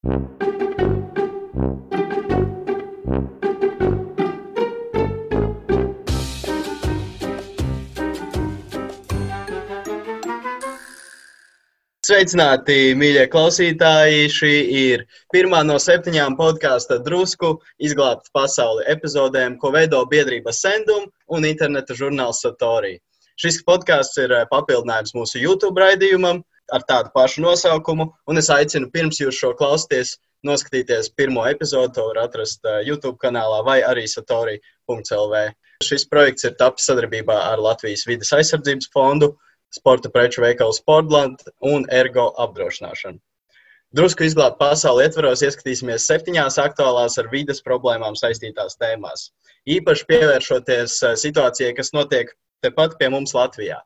Sveicināti, mīļie klausītāji! Šī ir pirmā no septiņām podkāstu drusku izglābta pasauli epizodēm, ko veido biedrība Sendum un interneta žurnāls Satori. Šis podkāsts ir papildinājums mūsu YouTube raidījumam ar tādu pašu nosaukumu, un es aicinu pirms jūs šo klausāties, noskatīties pirmo epizodu. To var atrast eh, YouTube kanālā vai arī satori.lv. Šis projekts ir tapis sadarbībā ar Latvijas vidas aizsardzības fondu sporta preču veikalu Sportland un Ergo apdrošināšanu. Drusku izglābt pasauli ietvaros ieskatīsimies septiņās aktuālās ar vides problēmām saistītās tēmās. Īpaši pievēršoties eh, situācijai, kas notiek tepat pie mums Latvijā.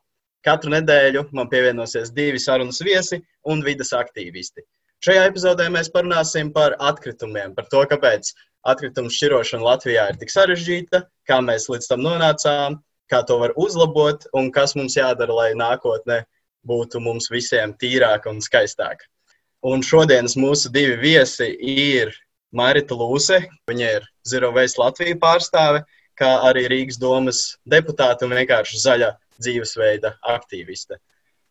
Katru nedēļu man pievienosies divi sarunas viesi un vidas aktīvisti. Šajā epizodē mēs parunāsim par atkritumiem, par to, kāpēc atkritumu šķirošana Latvijā ir tik sarežģīta, kā mēs līdz tam nonācām, kā to var uzlabot un kas mums jādara, lai nākotnē būtu mums visiem tīrāk un skaistāk. Un šodienas mūsu divi viesi ir Marita Lūse, viņa ir Zero Waste Latvijas pārstāve, kā arī Rīgas domas deputāte un vienkārši zaļa dzīvesveida aktīviste.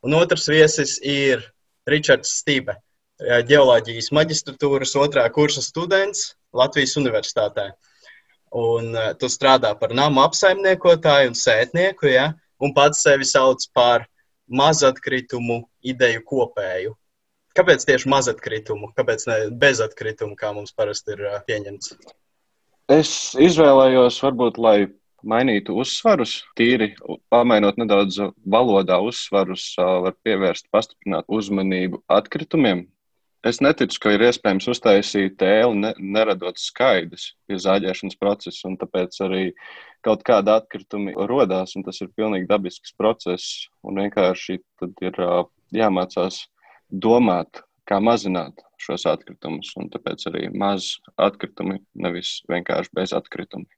Un otrs viesis ir Ričards Stībe, ģeoloģijas maģistratūras otrā kursa students Latvijas Universitātē un uh, tu strādā par namu apsaimniekotāju un sētnieku, ja? un pats sevi sauc par mazatkritumu ideju kopēju. Kāpēc tieši mazatkritumu, kāpēc ne bezatkritumu, kā mums parasti ir uh, pieņemts? Es izvēlējos, varbūt, lai mainītu uzsvarus, tīri pamainot nedaudz valodā uzsvarus, var pievērst, pastiprināt uzmanību atkritumiem, Es neticu, ka ir iespējams uztaisīt tēli, ne, neradot skaidrs pie zāģēšanas procesa, un tāpēc arī kaut kāda atkritumi rodās, un tas ir pilnīgi dabisks process, un vienkārši tad ir jāmācās domāt, kā mazināt šos atkritumus, un tāpēc arī maz atkritumi, nevis vienkārši bez atkritumi.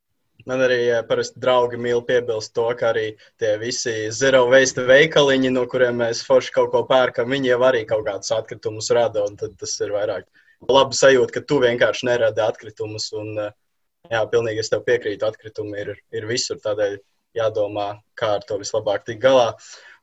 Man arī parasti draugi mīl piebilst to, ka arī tie visi zero waste veikaliņi, no kuriem mēs forši kaut ko pērkam, viņi jau arī kaut kādus atkritumus rada. Tad tas ir vairāk labi sajūta, ka tu vienkārši neradi atkritumus. Un, jā, pilnīgi es tev piekrītu, atkritumi ir, ir visur. Tādēļ jādomā, kā ar to vislabāk tikt galā.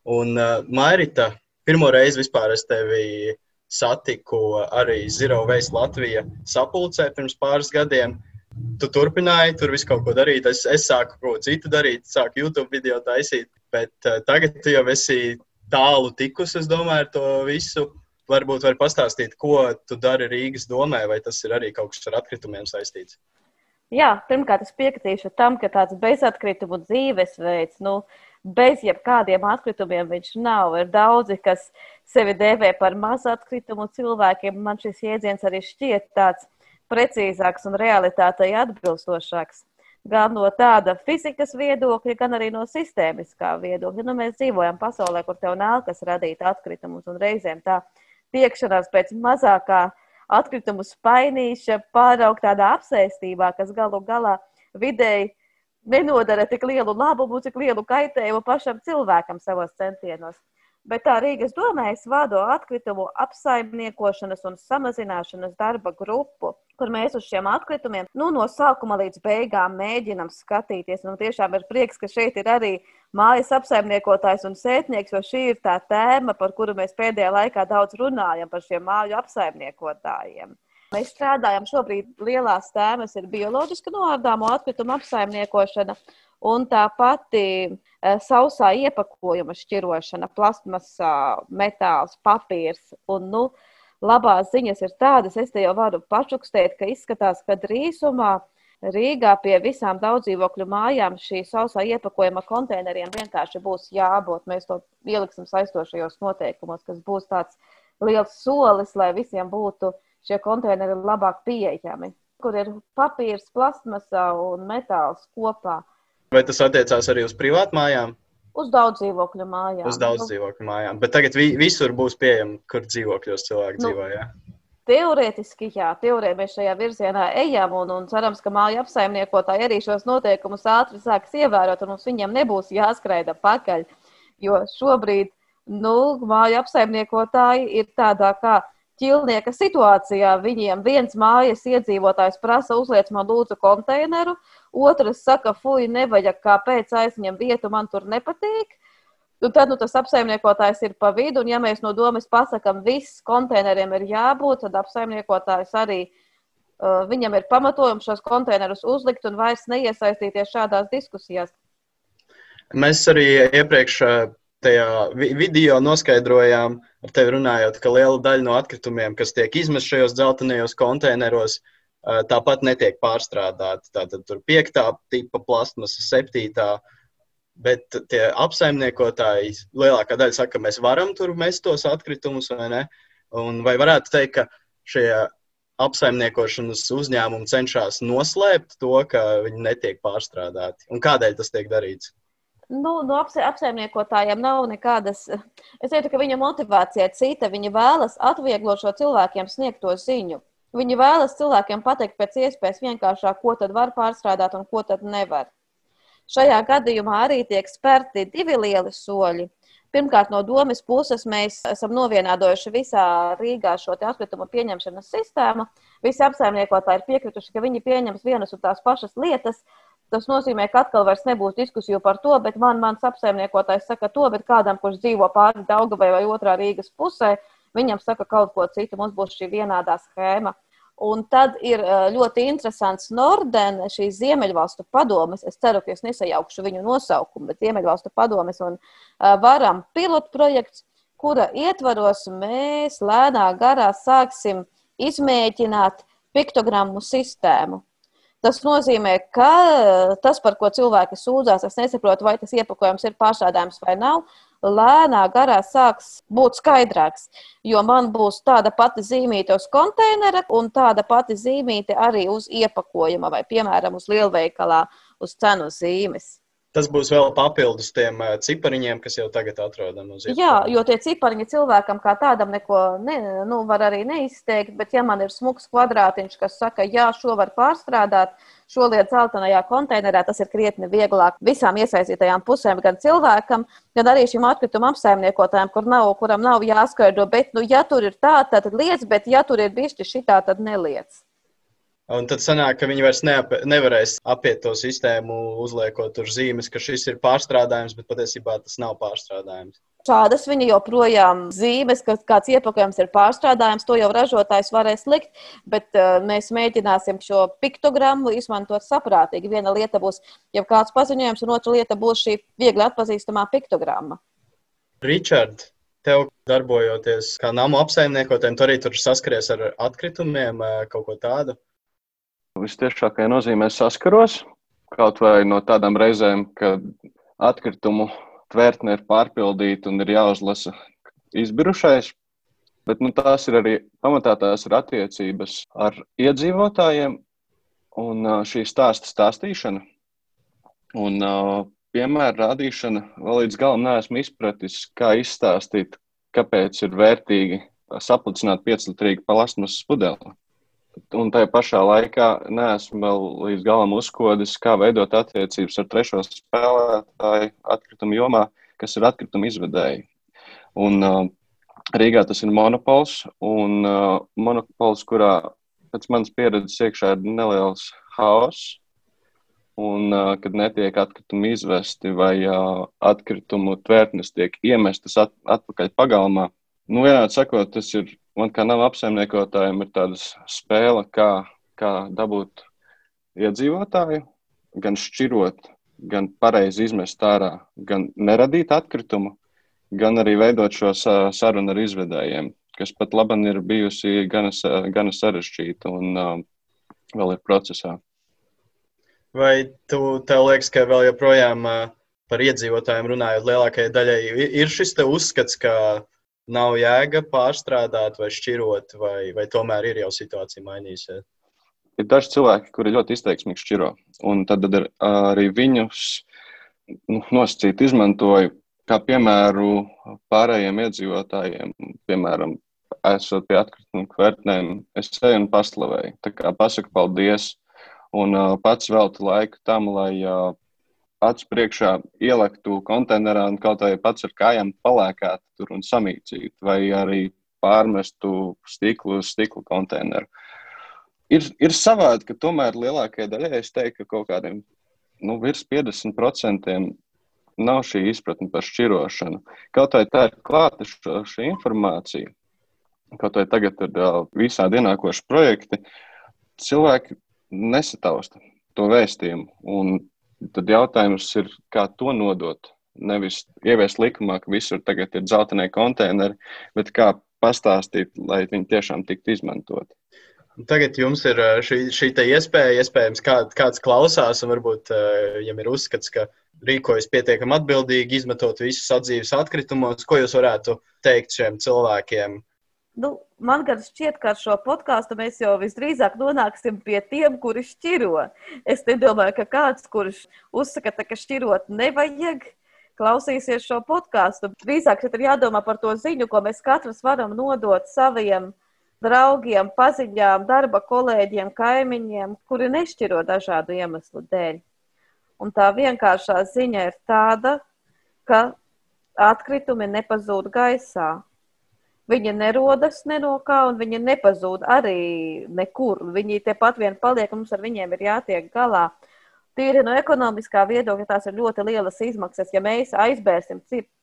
Un, uh, Mairita, pirmo reizi vispār es tevi satiku arī Zero Waste Latvija sapulcē pirms pāris gadiem. Uh, tu turpināji tur visu kaut ko darīt. Es, es sāku kaut ko citu darīt, sāku YouTube video taisīt, bet uh, tagad tu jau esi tālu tikus, es domāju, ar to visu. Varbūt var pastāstīt, ko tu dari Rīgas domē, vai tas ir arī kaut kas ar atkritumiem saistīts. Jā, pirmkārt, es piekritīšu tam, ka tāds bezatkritumu dzīvesveids, nu, bez jebkādiem atkritumiem viņš nav. Ir daudzi, kas sevi dēvē par mazu atkritumu cilvēkiem. Man šis jēdziens arī šķiet tāds precīzāks un realitātei atbilstošāks. Gan no tāda fizikas viedokļa, gan arī no sistēmiskā viedokļa. Nu, mēs dzīvojam pasaulē, kur tev nākas radīt atkritumus, un reizēm tā tiekšanās pēc mazākā atkritumu spainīša pāraugt tādā apsēstībā, kas galu galā vidēji nenodara tik lielu labumu, cik lielu kaitējumu pašam cilvēkam savos centienos. Bet tā Rīgas domē es vadu atkritumu apsaimniekošanas un samazināšanas darba grupu, kur mēs uz šiem atkritumiem nu, no sākuma līdz beigām mēģinam skatīties. Un tiešām ir prieks, ka šeit ir arī mājas apsaimniekotājs un sētnieks, jo šī ir tā tēma, par kuru mēs pēdējā laikā daudz runājam, par šiem māju apsaimniekotājiem. Mēs strādājam šobrīd lielās tēmas, ir bioloģiska noārdāmo atkritumu apsaimniekošana un tā pati Eh, sausā iepakojuma šķirošana, plasmasa, metāls, papīrs. Un, nu, labās ziņas ir tādas, es te jau varu pačukstēt, ka izskatās, ka drīzumā Rīgā pie visām daudzdzīvokļu mājām šī sausā iepakojuma konteineriem vienkārši būs jābūt. Mēs to ieliksim saistošajos noteikumos, kas būs tāds liels solis, lai visiem būtu šie konteineri labāk pieejami, kur ir papīrs, plasmasa un metāls kopā. Vai tas attiecās arī uz privātmājām? Uz daudz dzīvokļu mājām. Uz daudz dzīvokļu mājām. Bet tagad vi visur būs pieejama, kur dzīvokļos cilvēki nu, dzīvo. Jā? Teorētiski, jā, teorētiski mēs šajā virzienā ejam un, un cerams, ka māju apsaimniekotāji arī šos noteikumus ātri sāks ievērot, un mums viņiem nebūs jāskraida pakaļ. Jo šobrīd nu, māju apsaimniekotāji ir tādā kā ķilnieka situācijā. Viņiem viens mājas iedzīvotājs prasa uzliec man lūdzu konteineru, otrs saka, fuj, nevajag, kāpēc aizņem vietu, man tur nepatīk. Un tad nu, tas apsaimniekotājs ir pa vidu, un ja mēs no domas pasakām, viss konteineriem ir jābūt, tad apsaimniekotājs arī uh, viņam ir pamatojums šos konteinerus uzlikt un vairs neiesaistīties šādās diskusijās. Mēs arī iepriekš tajā video noskaidrojām, ar tevi runājot, ka liela daļa no atkritumiem, kas tiek izmest šajos dzeltenajos konteineros, tāpat netiek pārstrādāti. Tātad tur piektā tipa plasmasa, septītā. Bet tie apsaimniekotāji lielākā daļa saka, ka mēs varam tur mest tos atkritumus, vai ne? Un vai varētu teikt, ka šie apsaimniekošanas uzņēmumi cenšas noslēpt to, ka viņi netiek pārstrādāti? Un kādēļ tas tiek darīts? Nu, no apsaimniekotājiem nav nekādas. Es teiktu, ka viņa motivācija ir cita. Viņa vēlas atvieglot šo cilvēkiem sniegto ziņu. Viņi vēlas cilvēkiem pateikt pēc iespējas vienkāršāk, ko tad var pārstrādāt un ko tad nevar. Šajā gadījumā arī tiek spērti divi lieli soļi. Pirmkārt, no domas puses mēs esam novienādojuši visā Rīgā šo atkritumu pieņemšanas sistēmu. Visi apsaimniekotāji ir piekrituši, ka viņi pieņems vienas un tās pašas lietas, Tas nozīmē, ka atkal vairs nebūs diskusiju par to, bet man, mans apsaimniekotājs saka to, bet kādam, kurš dzīvo pāri Daugavai vai otrā Rīgas pusē, viņam saka kaut ko citu, mums būs šī vienādā schēma. Un tad ir ļoti interesants Norden, šīs Ziemeļvalstu padomes. Es ceru, ka es nesajaukšu viņu nosaukumu, bet Ziemeļvalstu padomes un varam pilotu projekts, kura ietvaros mēs lēnā garā sāksim izmēģināt piktogrammu sistēmu. Tas nozīmē, ka tas, par ko cilvēki sūdzās, es nesaprotu, vai tas iepakojums ir pārstrādājams vai nav, lēnā garā sāks būt skaidrāks. Jo man būs tāda pati zīmīte uz konteinera un tāda pati zīmīte arī uz iepakojuma vai, piemēram, uz lielveikalā uz cenu zīmes. Tas būs vēl papildus tiem uh, cipariņiem, kas jau tagad atrodami uz ielas. Jā, jo tie cipariņi cilvēkam kā tādam neko ne, nu, var arī neizteikt. Bet, ja man ir smags kvadrātiņš, kas saka, jā, šo var pārstrādāt, šo lietu zeltainajā konteinerā, tas ir krietni vieglāk visām iesaistītajām pusēm, gan cilvēkam, gan arī šim atkrituma apsaimniekotājam, kur nav, kuram nav jāskaidro. Bet, nu, ja tur ir tā, tad liec, bet ja tur ir bišķi šitā, tad neliec. Un tad sanāk, ka viņi vairs neap, nevarēs apiet to sistēmu, uzliekot tur zīmes, ka šis ir pārstrādājums, bet patiesībā tas nav pārstrādājums. Šādas viņa joprojām zīmes, ka kāds iepakojums ir pārstrādājams, to jau ražotājs varēs likt, bet uh, mēs mēģināsim šo piktogrammu izmantot saprātīgi. Viena lieta būs jau kāds paziņojums, un otra lieta būs šī viegli atpazīstamā piktogramma. Richard, tev darbojoties kā namu apsaimniekotājiem, tu arī tur saskaries ar atkritumiem, kaut ko tādu? Vistiešākajā nozīmē saskaros, kaut vai no tādām reizēm, kad atkritumu tvērtne ir pārpildīta un ir jāuzlasa izbirušais. Bet nu, tās ir arī pamatā tās ir attiecības ar iedzīvotājiem un šī stāsta stāstīšana. Un, piemēra rādīšana vēl līdz galam neesmu izpratis, kā izstāstīt, kāpēc ir vērtīgi saplicināt pieclitrīgu plasmasas pudeli. Un tajā pašā laikā neesmu vēl līdz galam uzkodis, kā veidot attiecības ar trešo spēlētāju atkritumu jomā, kas ir atkrituma izvedēji. Un, uh, Rīgā tas ir monopols, un uh, monopols, kurā pēc manas pieredzes iekšā ir neliels haoss. Un, uh, kad netiek atkritumi izvesti vai uh, atkritumu tvērtnes tiek iemestas at atpakaļ pagalmā, nu, vienādi sakot, tas ir man kā nav apsaimniekotājiem, ir tāda spēle, kā, kā dabūt iedzīvotāju, gan šķirot, gan pareizi izmest ārā, gan neradīt atkritumu, gan arī veidot šo sarunu ar izvedējiem, kas pat labi ir bijusi gana, gana sarežģīta un uh, vēl ir procesā. Vai tu, liekas, ka vēl joprojām uh, par iedzīvotājiem runājot, lielākajai daļai ir šis uzskats, ka nav jēga pārstrādāt vai šķirot, vai, vai tomēr ir jau situācija mainījusies? Ir daži cilvēki, kuri ļoti izteiksmīgi šķiro, un tad ar, arī viņus nu, nosacīt izmantoju kā piemēru pārējiem iedzīvotājiem, piemēram, esot pie atkritumu kvērtnēm, es eju un paslavēju. Tā kā pasaku paldies un uh, pats veltu laiku tam, lai uh, acu priekšā ieliktu konteinerā un kaut vai pats ar kājām palēkāt tur un samīcīt, vai arī pārmestu stiklu uz stikla konteineru. Ir, ir savādi, ka tomēr lielākajai daļai es teiktu, ka kaut kādiem nu, virs 50% nav šī izpratne par šķirošanu. Kaut vai tā ir klāta šī informācija, kaut vai tagad ir visādi ienākoši projekti, cilvēki nesatausta to vēstījumu. Un tad jautājums ir, kā to nodot. Nevis ieviest likumā, ka visur tagad ir dzeltenie konteineri, bet kā pastāstīt, lai viņi tiešām tiktu izmantoti. Tagad jums ir šī, šī iespēja, iespējams, kā, kāds klausās, un varbūt viņam ir uzskats, ka rīkojas pietiekami atbildīgi, izmetot visus atzīves atkritumus. Ko jūs varētu teikt šiem cilvēkiem, Nu, man gan šķiet, ka ar šo podkāstu mēs jau visdrīzāk nonāksim pie tiem, kuri šķiro. Es nedomāju, ka kāds, kurš uzskata, ka šķirot nevajag, klausīsies šo podkāstu. Drīzāk šeit ir jādomā par to ziņu, ko mēs katrs varam nodot saviem draugiem, paziņām, darba kolēģiem, kaimiņiem, kuri nešķiro dažādu iemeslu dēļ. Un tā vienkāršā ziņa ir tāda, ka atkritumi nepazūd gaisā Viņa nerodas ne no kā, un viņa nepazūd arī nekur. Viņi tepat vien paliek, un mums ar viņiem ir jātiek galā. Tīri no ekonomiskā viedokļa tās ir ļoti lielas izmaksas. Ja mēs aizbērsim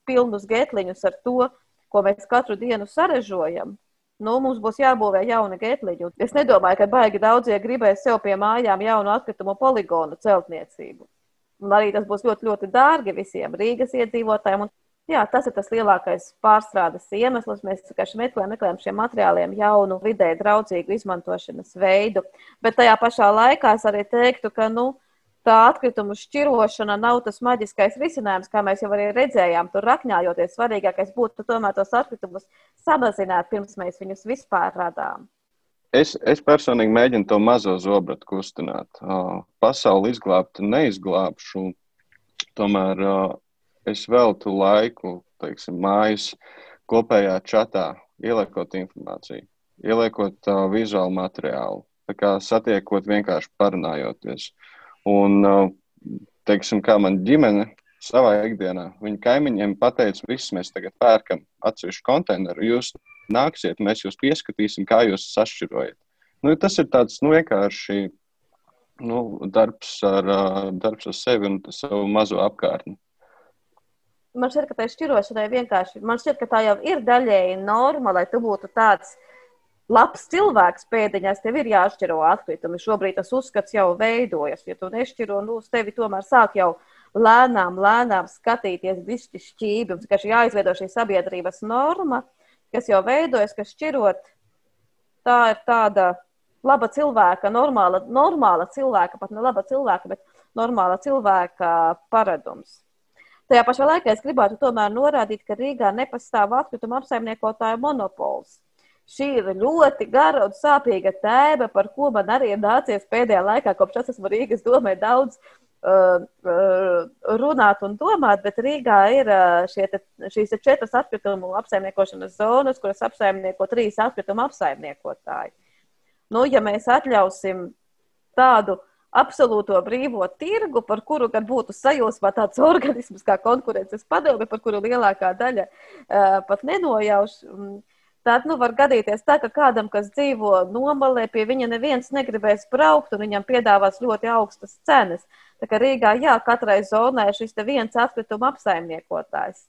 pilnus getliņus ar to, ko mēs katru dienu sarežojam, nu, mums būs jābūvē jauni getliņi. Es nedomāju, ka baigi daudzie gribēs sev pie mājām jaunu atkritumu poligonu celtniecību. Un arī tas būs ļoti, ļoti dārgi visiem Rīgas iedzīvotājiem. Jā, tas ir tas lielākais pārstrādes iemesls. Mēs vienkārši meklējam, meklējam šiem materiāliem jaunu, vidē draudzīgu izmantošanas veidu. Bet tajā pašā laikā es arī teiktu, ka nu, tā atkritumu šķirošana nav tas maģiskais risinājums, kā mēs jau arī redzējām. Tur rakņājoties, svarīgākais būtu tomēr tos atkritumus samazināt, pirms mēs viņus vispār radām. Es, es personīgi mēģinu to mazo zobratu kustināt. Pasauli izglābt neizglābšu. Tomēr es veltu laiku, teiksim, mājas kopējā čatā, ieliekot informāciju, ieliekot uh, vizuālu materiālu, tā kā satiekot, vienkārši parunājoties. Un, uh, teiksim, kā man ģimene savā ikdienā, viņa kaimiņiem pateica, viss mēs tagad pērkam atsevišķu konteineru, jūs nāksiet, mēs jūs pieskatīsim, kā jūs sašķirojat. Nu, tas ir tāds nu, vienkārši nu, darbs, ar, darbs ar sevi un savu mazo apkārtni man šķiet, ka tai šķirošanai vienkārši, man šķiet, ka tā jau ir daļēji norma, lai tu būtu tāds labs cilvēks pēdiņās, tev ir jāšķiro atkritumi. Šobrīd tas uzskats jau veidojas. Ja tu nešķiro, nu, uz tevi tomēr sāk jau lēnām, lēnām skatīties dišķi šķībi. Mums vienkārši jāizveido šī sabiedrības norma, kas jau veidojas, ka šķirot, tā ir tāda laba cilvēka, normāla, normāla cilvēka, pat ne laba cilvēka, bet normāla cilvēka paradums. Tajā pašā laikā es gribētu tomēr norādīt, ka Rīgā nepastāv atkrituma apsaimniekotāju monopols. Šī ir ļoti gara un sāpīga tēma, par ko man arī ir nācies pēdējā laikā, kopš es esmu Rīgas domē, daudz uh, uh, runāt un domāt, bet Rīgā ir uh, šie, te, šīs te četras atkritumu apsaimniekošanas zonas, kuras apsaimnieko trīs atkritumu apsaimniekotāji. Nu, ja mēs atļausim tādu absolūto brīvo tirgu, par kuru gan būtu sajūsmā tāds organisms kā konkurences padome, par kuru lielākā daļa uh, pat nenojauš. Tad nu, var gadīties tā, ka kādam, kas dzīvo nomalē, pie viņa neviens negribēs braukt, un viņam piedāvās ļoti augstas cenas. Tā kā Rīgā, jā, katrai zonai ir šis viens atkrituma apsaimniekotājs.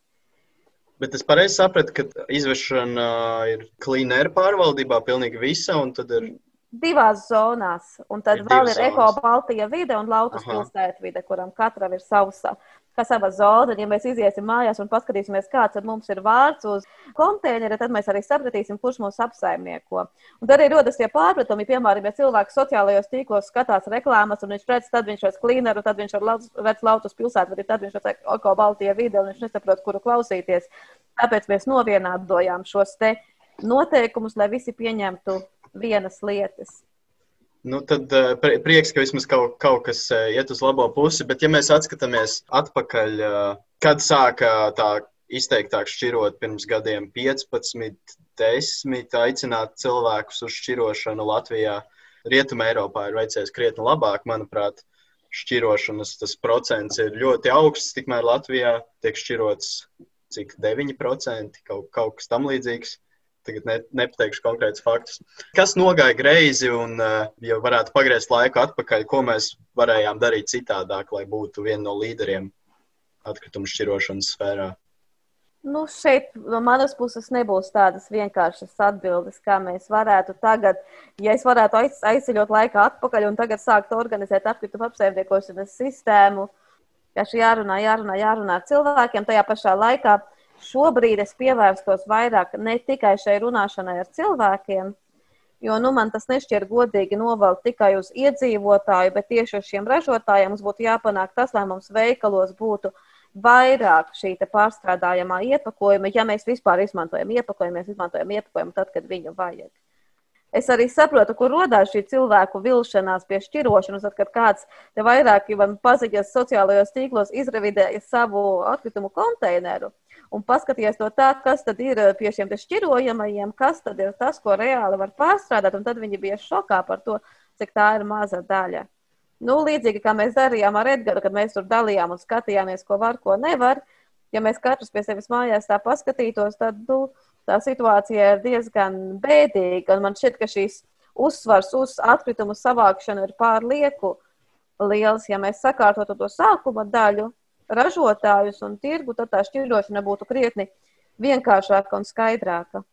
Bet es pareizi sapratu, ka izvešana ir klīnera pārvaldībā pilnīgi visa, un tad ir divās zonās. Un tad ir vēl ir Eko Baltija vide un Lautas pilsēta vide, kuram katram ir savs. Kā sava zona, ja mēs iesim mājās un paskatīsimies, kāds mums ir vārds uz konteineru, tad mēs arī sapratīsim, kurš mūs apsaimnieko. Un tad arī rodas tie pārpratumi, piemēram, ja cilvēks sociālajos tīklos skatās reklāmas, un viņš redz, tad viņš redz klīneru, tad viņš redz Lautas pilsētu, vai tad viņš redz Eko Baltija vide, un viņš nesaprot, kuru klausīties. Tāpēc mēs novienādojām šos te noteikumus, lai visi pieņemtu vienas lietas. Nu, tad uh, prieks, ka vismaz kaut, kaut kas uh, iet uz labo pusi, bet ja mēs atskatāmies atpakaļ, uh, kad sāka tā izteiktāk šķirot pirms gadiem 15, 10, aicināt cilvēkus uz šķirošanu Latvijā. Rietumē Eiropā ir veicies krietni labāk, manuprāt, šķirošanas tas procents ir ļoti augsts, tikmēr Latvijā tiek šķirots cik 9%, kaut, kaut kas tam līdzīgs. Tagad ne, nepateikšu konkrētus faktus. Kas nogāja greizi un, ja varētu pagriezt laiku atpakaļ, ko mēs varējām darīt citādāk, lai būtu viena no līderiem atkritumu šķirošanas sfērā? Nu, šeit no manas puses nebūs tādas vienkāršas atbildes, kā mēs varētu tagad, ja es varētu aiz, aizceļot laikā atpakaļ un tagad sākt organizēt atkritumu apsaimniekošanas sistēmu, ka šī jārunā, jārunā, jārunā ar cilvēkiem. Tajā pašā laikā šobrīd es pievērstos vairāk ne tikai šai runāšanai ar cilvēkiem, jo nu, man tas nešķiet godīgi novelt tikai uz iedzīvotāju, bet tieši uz šiem ražotājiem mums būtu jāpanāk tas, lai mums veikalos būtu vairāk šī pārstrādājamā iepakojuma, ja mēs vispār izmantojam iepakojumu, mēs izmantojam iepakojumu tad, kad viņu vajag. Es arī saprotu, kur radās šī cilvēku vilšanās pie šķirošanas, tad, kad kāds te vairāk paziņas sociālajos tīklos, izrevidēja savu atkritumu konteineru un paskatījies to tā, kas tad ir pie šiem šķirojamajiem, kas tad ir tas, ko reāli var pārstrādāt, un tad viņi bija šokā par to, cik tā ir maza daļa. Nu, līdzīgi kā mēs darījām ar Edgars, kad mēs tur dalījām un skatījāmies, ko var, ko nevar. Ja mēs katrs pie sevis mājās tā paskatītos, tad nu, tā situācija ir diezgan bēdīga. Man šķiet, ka šīs uzsvars uz atkritumu savākšanu ir pārlieku liels. Ja mēs sakārtotu to sākuma daļu, ražotājus un tirgu, tad tā šķirošana būtu krietni vienkāršāka un skaidrāka.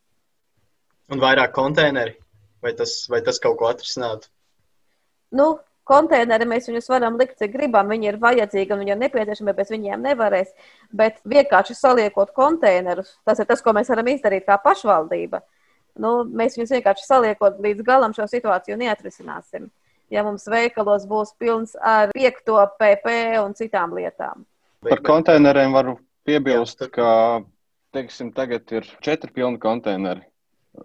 Un vairāk konteineri? Vai tas, vai tas kaut ko atrisinātu? Nu, konteineri mēs viņus varam likt, cik gribam. Viņi ir vajadzīgi un viņi ir nepieciešami, bez viņiem nevarēs. Bet vienkārši saliekot konteinerus, tas ir tas, ko mēs varam izdarīt kā pašvaldība. Nu, mēs viņus vienkārši saliekot līdz galam šo situāciju neatrisināsim. Ja mums veikalos būs pilns ar piekto PP un citām lietām. Par konteineriem varu piebilst, ka teiksim, tagad ir četri pilni konteineri.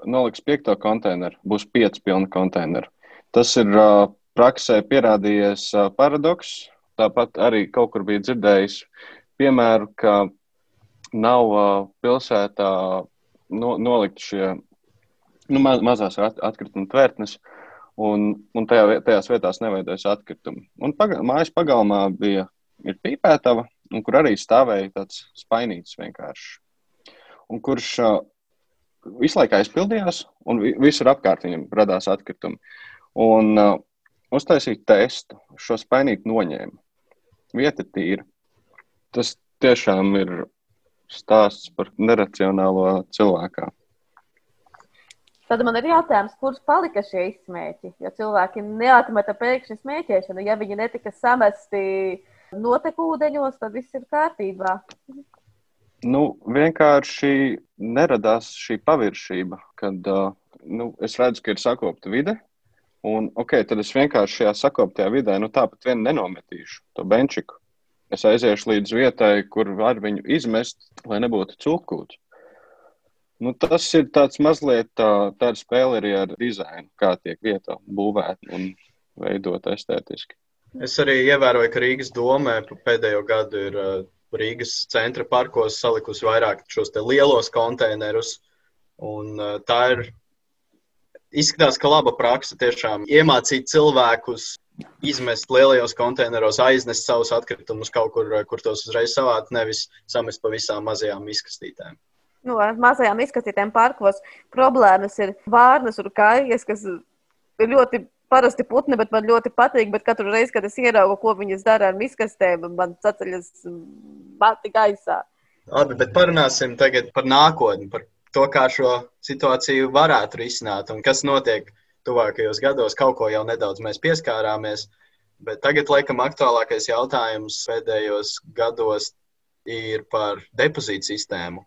Noliks piekto konteineru, būs pieci pilni konteineri. Tas ir uh, praksē pierādījies paradoks. Tāpat arī kaut kur bija dzirdējis piemēru, ka nav pilsētā no, nolikt šie nu, mazās atkrituma tvērtnes, un, un tajā, tajās vietās nevajadzēs atkritumi. Un paga, mājas pagalmā bija pīpētava, un kur arī stāvēja tāds spainīts vienkārši. Un kurš uh, visu laiku aizpildījās, un visur apkārt viņam radās atkritumi. Un, uh, uztaisīju testu, šo spainīti noņēmu. Vieta tīra. Tas tiešām ir stāsts par neracionālo cilvēku. Tad man ir jautājums, kurš palika šie izsmēķi? Jo cilvēki neatmeta pēkšņi smēķēšanu. Ja viņi netika samesti notekūdeņos, tad viss ir kārtībā. Nu, vienkārši neradās šī paviršība, kad uh, nu, es redzu, ka ir sakopta vide, Un, ok, tad es vienkārši šajā sakoptajā vidē, nu tāpat vien nenometīšu to benčiku. Es aiziešu līdz vietai, kur var viņu izmest, lai nebūtu cukūts. Nu, tas ir tāds mazliet tā, tāda spēle arī ar dizainu, kā tiek vieta būvēta un veidot estētiski. Es arī ievēroju, ka Rīgas domē pēdējo gadu ir uh, Rīgas centra parkos salikusi vairāk šos lielos konteinerus. Un, uh, tā ir izskatās, ka laba praksa tiešām iemācīt cilvēkus izmest lielajos konteineros, aiznest savus atkritumus kaut kur, kur tos uzreiz savākt, nevis samest pa visām mazajām izkastītēm. Nu, ar mazajām izkastītēm parkos problēmas ir vārnas un kājas, kas ir ļoti parasti putni, bet man ļoti patīk. Bet katru reizi, kad es ieraugu, ko viņas dara ar miskastēm, man saceļas mati gaisā. Labi, bet parunāsim tagad par nākotni, par to, kā šo situāciju varētu risināt un kas notiek tuvākajos gados. Kaut ko jau nedaudz mēs pieskārāmies, bet tagad, laikam, aktuālākais jautājums pēdējos gados ir par depozītu sistēmu.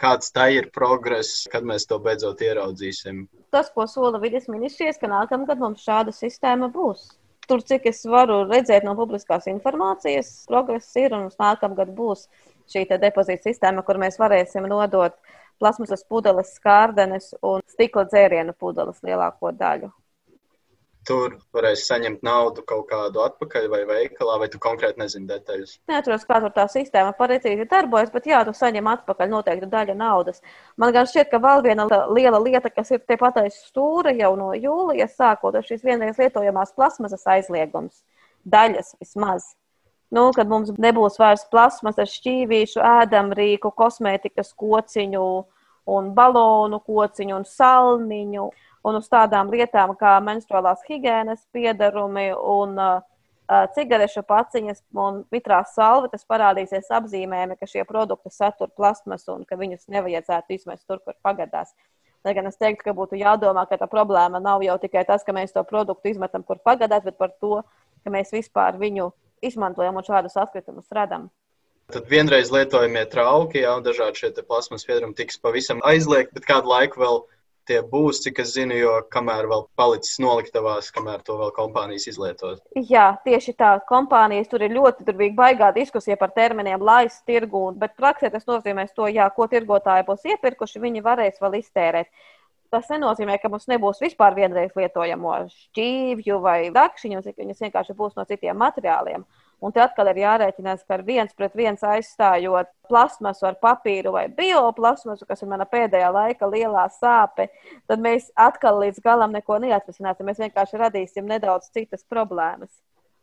Kāds tā ir progress, kad mēs to beidzot ieraudzīsim? Tas, ko sola vidas ministrijas, ka nākamgad mums šāda sistēma būs. Tur, cik es varu redzēt no publiskās informācijas, progress ir un nākamgad būs šī depozīta sistēma, kur mēs varēsim nodot plasmasas pudeles, skārdenes un stikla dzērienu pudeles lielāko daļu. Tur varēs saņemt naudu kaut kādu atpakaļ vai veikalā, vai tu konkrēti nezini detaļas? Neatceros, kā tur tā sistēma pareizi darbojas, bet jā, tu saņem atpakaļ noteiktu daļu naudas. Man gan šķiet, ka vēl viena liela lieta, kas ir tepat aiz stūra jau no jūlija sākot, ir šīs vienreiz lietojamās plasmasas aizliegums. Daļas vismaz. Nu, kad mums nebūs vairs plasmasas, šķīvīšu, ēdamrīku, kosmētikas, kociņu un balonu kociņu un salniņu un uz tādām lietām kā menstruālās higiēnas piedarumi un uh, cigarešu paciņas un mitrās salvetes parādīsies apzīmējumi, ka šie produkti satur plasmasu un ka viņus nevajadzētu izmest tur, kur pagadās. Lai gan es teiktu, ka būtu jādomā, ka tā problēma nav jau tikai tas, ka mēs to produktu izmetam, kur pagadās, bet par to, ka mēs vispār viņu izmantojam un šādus atkritumus radām. Tad vienreiz lietojamie trauki, jau dažādi šie plasmas piedarumi tiks pavisam aizliegti, bet kādu laiku vēl tie būs, cik es zinu, jo kamēr vēl palicis noliktavās, kamēr to vēl kompānijas izlietos. Jā, tieši tā. Kompānijas tur ir ļoti tur baigā diskusija par terminiem, laist tirgu, bet praksē tas nozīmē to, jā, ko tirgotāji būs iepirkuši, viņi varēs vēl iztērēt. Tas nenozīmē, ka mums nebūs vispār vienreiz lietojamo šķīvju vai dakšiņu, viņas vienkārši būs no citiem materiāliem. Un te atkal ir jārēķinās, ka ar viens pret viens aizstājot plasmasu ar papīru vai bioplasmasu, kas ir mana pēdējā laika lielā sāpe, tad mēs atkal līdz galam neko neatrisināsim. Mēs vienkārši radīsim nedaudz citas problēmas.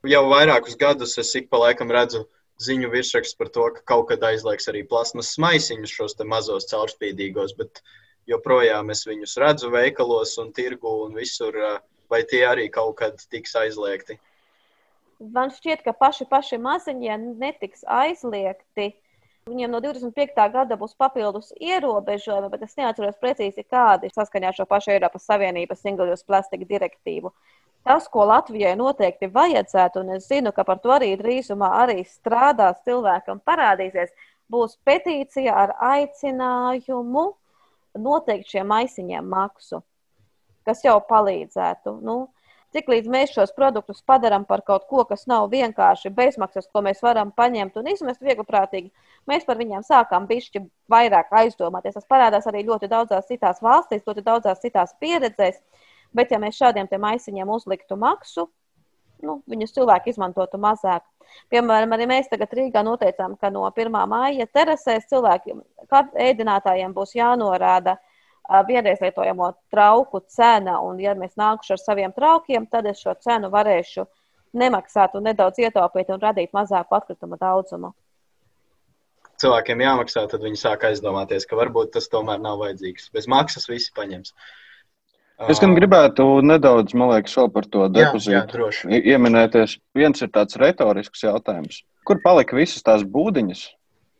Jau vairākus gadus es ik pa laikam redzu ziņu virsrakstus par to, ka kaut kad aizliegs arī plasmas maisiņus, šos mazos caurspīdīgos, bet joprojām es viņus redzu veikalos un tirgu un visur, vai tie arī kaut kad tiks aizliegti man šķiet, ka paši, paši maziņie netiks aizliegti. Viņiem no 25. gada būs papildus ierobežojumi, bet es neatceros precīzi, kādi saskaņā ar šo pašu Eiropas Savienības Single-Use Plastic direktīvu. Tas, ko Latvijai noteikti vajadzētu, un es zinu, ka par to arī drīzumā arī strādās cilvēkam, parādīsies, būs petīcija ar aicinājumu noteikt šiem maisiņiem maksu, kas jau palīdzētu. Nu, Cik līdz mēs šos produktus padarām par kaut ko, kas nav vienkārši bezmaksas, ko mēs varam paņemt un izmest viegliprātīgi, mēs par viņiem sākām bišķi vairāk aizdomāties. Tas parādās arī ļoti daudzās citās valstīs, ļoti daudzās citās pieredzēs. Bet, ja mēs šādiem maisiņiem uzliktu maksu, nu, viņus cilvēki izmantotu mazāk. Piemēram, arī mēs tagad Rīgā noteicām, ka no 1. māja terasēs cilvēkiem, ēdinātājiem būs jānorāda vienreiz lietojamo trauku cena, un, ja mēs nākuši ar saviem traukiem, tad es šo cenu varēšu nemaksāt un nedaudz ietaupīt un radīt mazāku atkritumu daudzumu. Cilvēkiem jāmaksā, tad viņi sāk aizdomāties, ka varbūt tas tomēr nav vajadzīgs. Bez maksas visi paņems. Es gan gribētu nedaudz, man liekas, vēl par to depozītu ieminēties. Viens ir tāds retorisks jautājums. Kur palika visas tās būdiņas,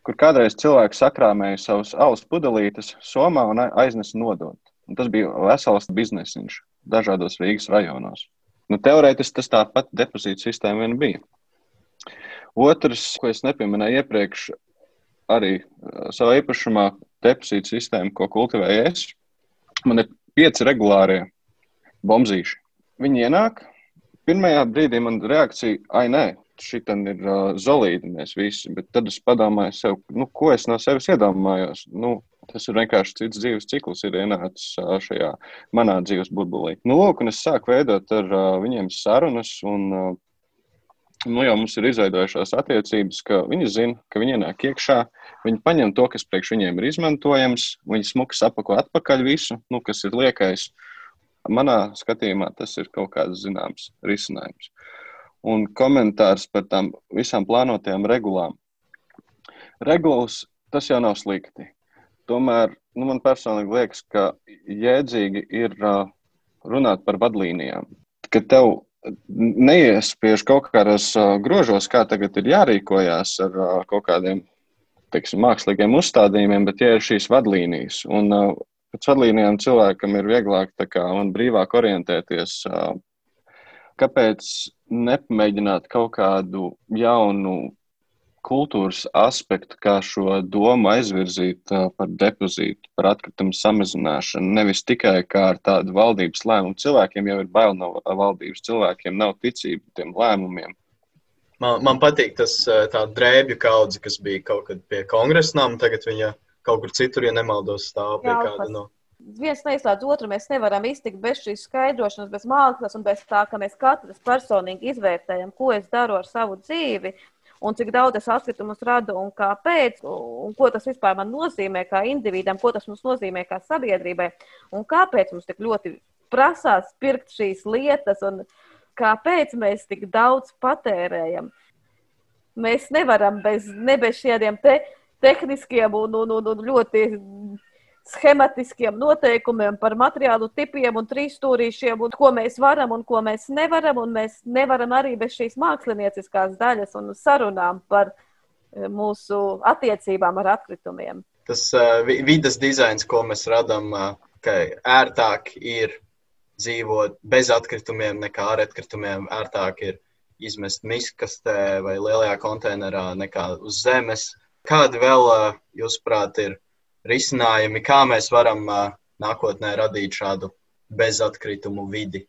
kur kādreiz cilvēks sakrāmēja savus alus pudelītes somā un aiznesa nodot. Un tas bija vesels biznesiņš dažādos Rīgas rajonos. Nu, teorētiski tas tāpat depozīta sistēma vien bija. Otrs, ko es nepieminēju iepriekš, arī savā īpašumā depozīta sistēma, ko kultivēju es. Man ir pieci regulārie bombzīši. Viņi ienāk, pirmajā brīdī man reakcija, ai, nē, šitam ir uh, zelīti mēs visi, bet tad es padomāju sev, nu, ko es no sevis iedomājos. Nu, Tas ir vienkārši cits dzīves cikls, ir ienācis uh, šajā manā dzīves burbulī. Nu, lūk, un es sāku veidot ar uh, viņiem sarunas, un uh, nu, jau mums ir izveidojušās attiecības, ka viņi zina, ka viņi ienāk iekšā, viņi paņem to, kas priekš viņiem ir izmantojams, viņi smuki sapako atpakaļ visu, nu, kas ir liekais. Manā skatījumā tas ir kaut kāds zināms risinājums. Uh, un komentārs par tām visām plānotajām regulām. Regulas tas jau nav slikti. Tomēr nu, man personīgi liekas, ka jēdzīgi ir uh, runāt par vadlīnijām. Ka tev neiespiež kaut kādos uh, grožos, kā tagad ir jārīkojas ar uh, kaut kādiem teiksim, mākslīgiem uzstādījumiem, bet tie ir šīs vadlīnijas. Un pēc vadlīnijām cilvēkam ir vieglāk kā, un brīvāk orientēties uh, kāpēc nepamēģināt kaut kādu jaunu kultūras aspektu, kā šo domu aizvirzīt par depozītu, par atkritumu samazināšanu. Nevis tikai kā ar tādu valdības lēmumu. Cilvēkiem jau ir bail no valdības, cilvēkiem nav ticība tiem lēmumiem. Man, man patīk tas drēbju kaudze, kas bija kaut kad pie kongresa nama. Tagad viņa kaut kur citur, ja nemaldos, stāv pie kāda no viens neizslēdz otru. Mēs nevaram iztikt bez šīs skaidrošanas, bez mākslas un bez tā, ka mēs katrs personīgi izvērtējam, ko es daru ar savu dzīvi. Un cik daudz es atkritumus radu un kāpēc, un ko tas vispār man nozīmē kā individam, ko tas mums nozīmē kā sabiedrībai, un kāpēc mums tik ļoti prasās pirkt šīs lietas, un kāpēc mēs tik daudz patērējam. Mēs nevaram bez, ne bez šādiem te, tehniskiem un, un, un, un ļoti schematiskiem noteikumiem, par materiālu tipiem un trīsstūrīšiem, un ko mēs varam un ko mēs nevaram. Mēs nevaram arī bez šīs mākslinieckās daļas un sarunām par eh, mūsu attiecībām ar atkritumiem. Tas uh, vidas dizains, ko mēs radām, uh, ka ērtāk ir dzīvot bez atkritumiem nekā ar atkritumiem. Ērtāk ir izmest miskastē vai lielajā konteinerā nekā uz zemes. Kādi vēl, uh, jūsuprāt, ir risinājumi, kā mēs varam nākotnē radīt šādu bezatkritumu vidi,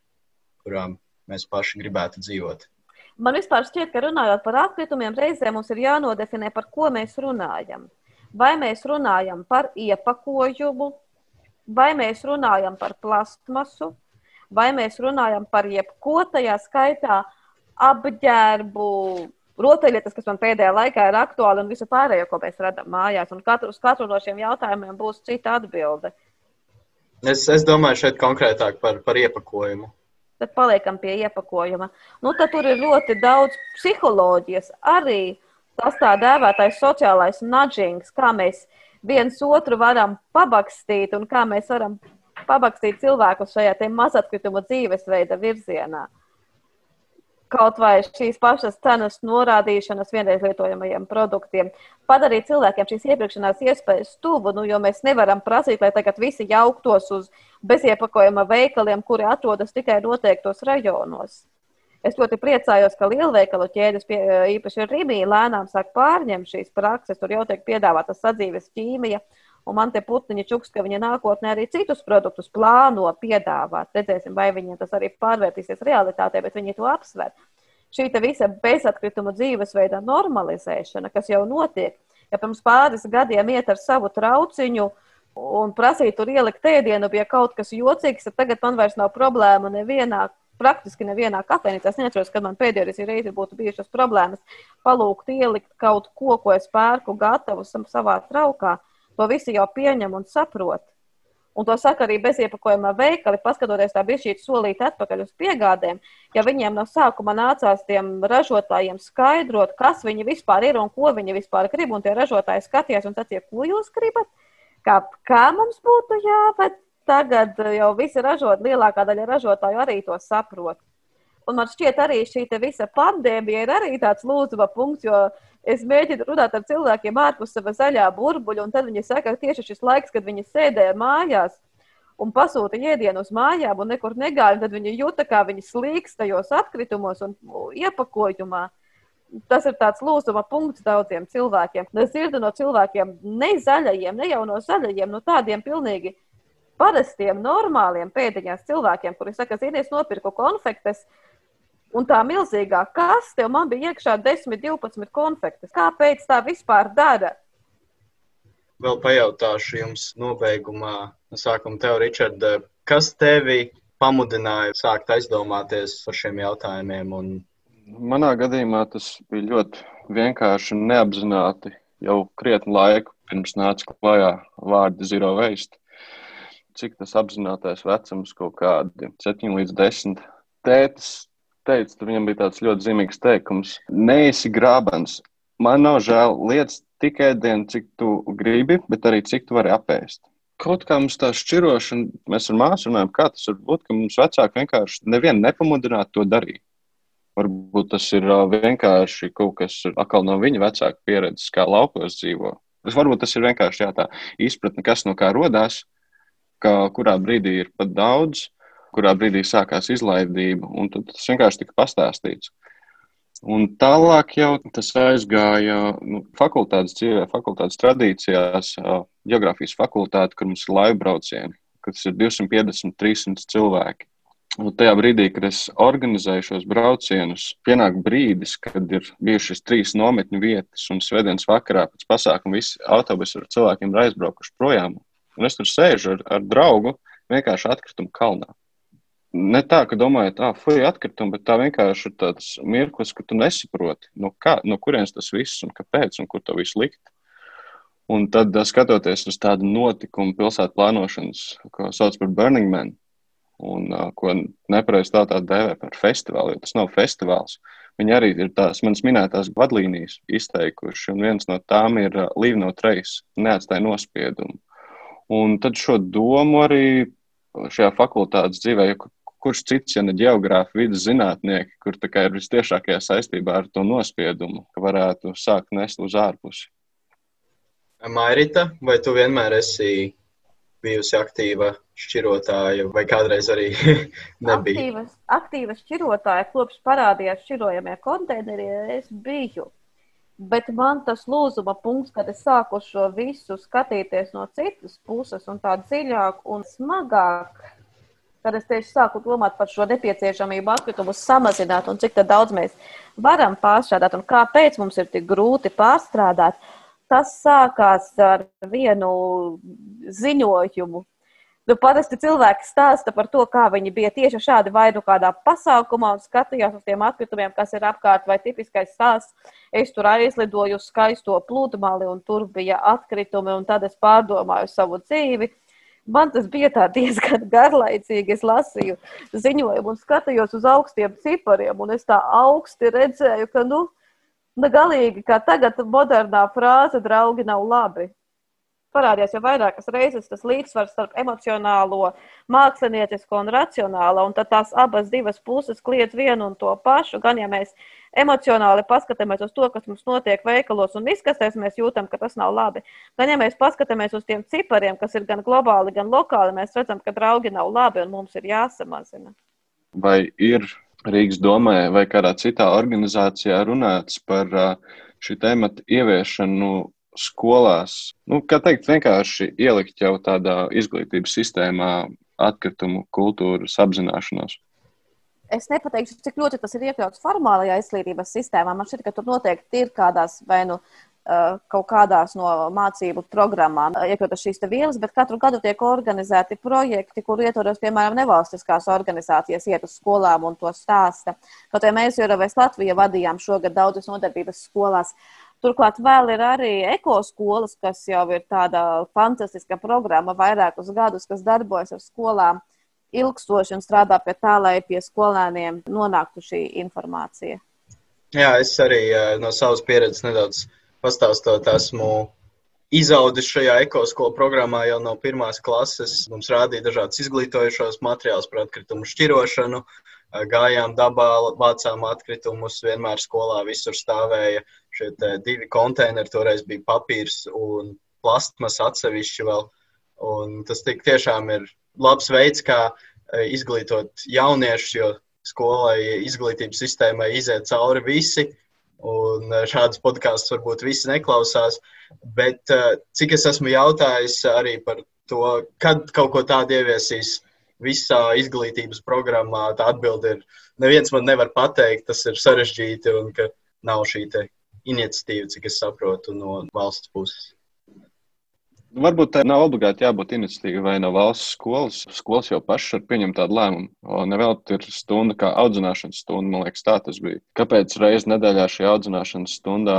kurā mēs paši gribētu dzīvot. Man vispār šķiet, ka runājot par atkritumiem, reizē mums ir jānodefinē, par ko mēs runājam. Vai mēs runājam par iepakojumu, vai mēs runājam par plastmasu, vai mēs runājam par jebko tajā skaitā apģērbu, rotaļlietas, kas man pēdējā laikā ir aktuāli un visu pārējo, ko mēs redzam mājās. Un katru, uz katru no šiem jautājumiem būs cita atbilde. Es, es domāju šeit konkrētāk par, par iepakojumu. Tad paliekam pie iepakojuma. Nu, tad tur ir ļoti daudz psiholoģijas. Arī tas tā dēvētais sociālais nudžings, kā mēs viens otru varam pabakstīt un kā mēs varam pabakstīt cilvēkus šajā mazatkritumu dzīvesveida virzienā kaut vai šīs pašas cenas norādīšanas vienreiz lietojamajiem produktiem, padarīt cilvēkiem šīs iepirkšanās iespējas tuvu, nu, jo mēs nevaram prasīt, lai tagad visi jauktos uz beziepakojuma veikaliem, kuri atrodas tikai noteiktos rajonos. Es ļoti priecājos, ka lielveikalu ķēdes, pie, īpaši Rīgā, lēnām sāk pārņemt šīs prakses. Tur jau tiek piedāvāta sadzīves ķīmija, un man te putniņa čuks, ka viņa nākotnē arī citus produktus plāno piedāvāt. Redzēsim, vai viņiem tas arī pārvērtīsies realitātē, bet viņi to apsver. Šī visa bezatkrituma dzīvesveida normalizēšana, kas jau notiek, ja pirms pāris gadiem iet ar savu trauciņu un prasīt tur ielikt ēdienu pie kaut kas jocīgs, tad tagad man vairs nav problēma nevienā praktiski nevienā kafejnīcā. Es neatceros, kad man pēdējo reizi būtu bijušas problēmas palūgt ielikt kaut ko, ko es pērku gatavu savā traukā. To visi jau pieņem un saprot. Un to saka arī beziepakojumā veikali, paskatoties tā bija šī solīta atpakaļ uz piegādēm. Ja viņiem no sākuma nācās tiem ražotājiem skaidrot, kas viņi vispār ir un ko viņi vispār grib, un tie ražotāji skatījās un teica, ko jūs gribat, kā, kā mums būtu jāved, tagad jau visi ražot, lielākā daļa ražotāju arī to saprot. Un man šķiet, arī šī visa pandēmija ir arī tāds lūzuma punkts, jo es mēģinu runāt ar cilvēkiem ārpus sava zaļā burbuļa, un tad viņi saka, ka tieši šis laiks, kad viņi sēdēja mājās un pasūta ēdienu uz mājām un nekur negāja, tad viņi jūta, kā viņi slīkst tajos atkritumos un iepakojumā. Tas ir tāds lūzuma punkts daudziem cilvēkiem. Es dzirdu no cilvēkiem, ne zaļajiem, ne jau no zaļajiem, no tādiem pilnīgi parastiem, normāliem pēdiņās cilvēkiem, kuri saka, zini, es nopirku konfektes, uh, Un tā milzīgā kaste, man bija iekšā 10, 12 konfektes. Kāpēc tā vispār dara? Vēl pajautāšu jums nobeigumā, sākumā tev, Ričard, kas tevi pamudināja sākt aizdomāties par šiem jautājumiem? Un... Manā gadījumā tas bija ļoti vienkārši un neapzināti. Jau krietni laiku pirms nāca klajā vārdi zero waste. Cik tas apzinātais vecums, kaut kādi 7 līdz 10. Tētis teica, tur viņam bija tāds ļoti zīmīgs teikums: Neesi grābens. Man nav žēl lietas tik ēdienu, cik tu gribi, bet arī cik tu vari apēst. Kaut kā mums tā šķirošana, mēs ar māsu runājam, kā tas var būt, ka mums vecāki vienkārši nevienu nepamudinātu to darīt. Varbūt tas ir vienkārši kaut kas atkal no viņa vecāka pieredzes, kā laukos dzīvo. Varbūt tas ir vienkārši jā, tā izpratne, kas no kā rodās, ka kurā brīdī ir pat daudz, kurā brīdī sākās izlaidība, un tas vienkārši tika pastāstīts. Un tālāk jau tas aizgāja nu, fakultātes dzīvē, fakultātes tradīcijās, geogrāfijas fakultāte, kur mums ir laiva braucieni, kas ir 250, 300 cilvēki. Un tajā brīdī, kad es organizēju šos braucienus, pienāk brīdis, kad ir bijušas trīs nometņu vietas, un svētdienas vakarā pēc pasākuma visi autobusi ar cilvēkiem ir aizbraukuši projām. Un es tur sēžu ar, ar draugu vienkārši atkritumu kalnā ne tā, ka domājat, ah, fuck, atkritumi, bet tā vienkārši ir tāds mirklis, ka tu nesaproti, no, kā, no kurienes tas viss un kāpēc un kur to visu likt. Un tad, skatoties uz tādu notikumu pilsētu plānošanas, ko sauc par Burning Man, un uh, ko nepareizi tā tā dēvē par festivālu, jo tas nav festivāls. Viņi arī ir tās manas minētās vadlīnijas izteikuši, un viens no tām ir uh, Leave no trace, neatstāja nospiedumu. Un tad šo domu arī šajā fakultātes dzīvē, kurš cits, ja ne geogrāfi, vidus zinātnieki, kur ir visciešākajā saistībā ar to nospiedumu, ka varētu sākt nest uz ārpusi. Mairita, vai tu vienmēr esi bijusi aktīva šķirotāja, vai kādreiz arī nebija? Aktīva, aktīva šķirotāja, kopš parādījās šķirojamie konteineri, es biju. Bet man tas lūzuma punkts, kad es sāku šo visu skatīties no citas puses, un tā dziļāk un smagāk, kad es tieši sāku domāt par šo nepieciešamību atkritumus samazināt un cik daudz mēs varam pārstrādāt un kāpēc mums ir tik grūti pārstrādāt. Uh, tas sākās ar vienu ziņojumu. Nu, parasti cilvēki stāsta par to, kā viņi bija tieši šādi vai nu kādā pasākumā un skatījās uz tiem atkritumiem, kas ir apkārt, vai tipiskais stāsts. Es tur aizlidoju uz skaisto pludmali, un tur bija atkritumi, un tad es pārdomāju savu dzīvi. Man tas bija diezgan garlaicīgi. Es lasīju ziņojumu un skatījos uz augstiem cipariem, un es tā augsti redzēju, ka, nu, Nu, galīgi, kā tagad modernā frāze, draugi nav labi. Parādījās jau vairākas reizes tas līdzsvars starp emocionālo, māksliniecisko un racionālo, un tad tās abas divas puses kliedz vienu un to pašu. Gan ja mēs emocionāli paskatāmies uz to, kas mums notiek veikalos un izkastēs, mēs jūtam, ka tas nav labi. Gan ja mēs paskatāmies uz tiem cipariem, kas ir gan globāli, gan lokāli, mēs redzam, ka draugi nav labi un mums ir jāsamazina. Vai ir Rīgas domē vai kādā citā organizācijā runāts par šī temata ieviešanu skolās. Nu, kā teikt, vienkārši ielikt jau tādā izglītības sistēmā atkritumu kultūras apzināšanos. Es nepateikšu, cik ļoti tas ir iekļauts formālajā izglītības sistēmā. Man šķiet, ka tur noteikti ir kādās vai nu Eh, kaut kādās no mācību programmām, eh, iekļautas šīs vielas, bet katru gadu tiek organizēti projekti, kur ietvaros, piemēram, nevalstiskās organizācijas iet uz skolām un to stāsta. Kaut arī mēs jau Rēvēs Latvijā vadījām šogad daudzas nodarbības skolās. Turklāt vēl ir arī ekoskolas, kas jau ir tāda fantastiska programma vairākus gadus, kas darbojas ar skolām ilgstoši un strādā pie tā, lai pie skolēniem nonāktu šī informācija. Jā, es arī eh, no savas pieredzes nedaudz pastāstot, esmu izaudis šajā ekoskolu programmā jau no pirmās klases. Mums rādīja dažādas izglītojušos materiālus par atkritumu šķirošanu. Gājām dabā, vācām atkritumus, vienmēr skolā visur stāvēja šie divi konteineri. Toreiz bija papīrs un plastmas atsevišķi vēl. Un tas tik tiešām ir labs veids, kā izglītot jauniešus, jo skolai, izglītības sistēmai iziet cauri visi Un šādas podkāstus varbūt visi neklausās. Bet cik es esmu jautājis arī par to, kad kaut ko tādu ieviesīs visā izglītības programmā, tā atbilde ir, neviens man nevar pateikt, tas ir sarežģīti un ka nav šī iniciatīva, cik es saprotu, no valsts puses. Varbūt tā nav obligāti jābūt iniciatīvai no valsts skolas. Skolas jau pašas var pieņemt tādu lēmumu. Nevēl ir stunda kā audzināšanas stunda, man liekas, tā tas bija. Kāpēc reizē nedēļā šī audzināšanas stundā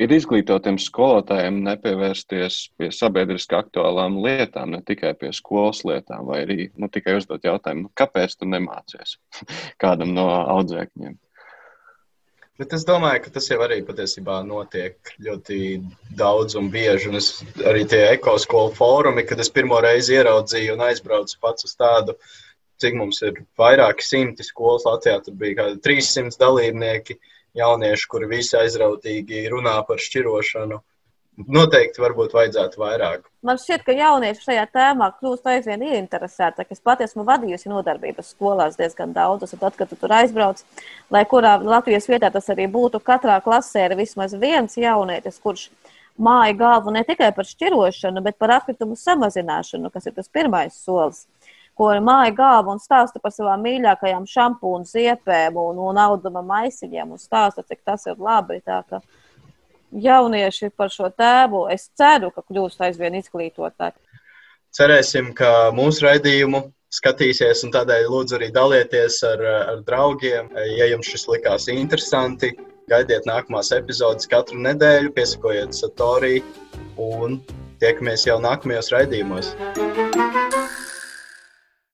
ir izglītotiem skolotājiem nepievērsties pie sabiedriski aktuālām lietām, ne tikai pie skolas lietām, vai arī nu, tikai uzdot jautājumu, kāpēc tu nemācies kādam no audzēkņiem? Bet es domāju, ka tas jau arī patiesībā notiek ļoti daudz un bieži. Un es arī tie ekoskolu fórumi, kad es pirmo reizi ieraudzīju un aizbraucu pats uz tādu, cik mums ir vairāki simti skolas Latvijā. Tur bija kādi 300 dalībnieki, jaunieši, kuri visi aizrautīgi runā par šķirošanu. Noteikti varbūt vajadzētu vairāk. Man šķiet, ka jaunieši šajā tēmā kļūst aizvien ieinteresētāki. Es pati esmu vadījusi nodarbības skolās diezgan daudz, un tad, kad tu tur aizbrauc, lai kurā Latvijas vietā tas arī būtu, katrā klasē ir vismaz viens jaunietis, kurš māja galvu ne tikai par šķirošanu, bet par atkritumu samazināšanu, kas ir tas pirmais solis. Ko māja galvu un stāsta par savām mīļākajām šampūnu ziepēm un, un auduma maisiņiem un stāsta, cik tas ir labi. Tā, ka, jaunieši par šo tēvu, es ceru, ka kļūst aizvien izglītotāki. Cerēsim, ka mūsu raidījumu skatīsies, un tādēļ lūdzu arī dalieties ar, ar draugiem. Ja jums šis likās interesanti, gaidiet nākamās epizodes katru nedēļu, piesakojiet Satorī un tiekamies jau nākamajos raidījumos.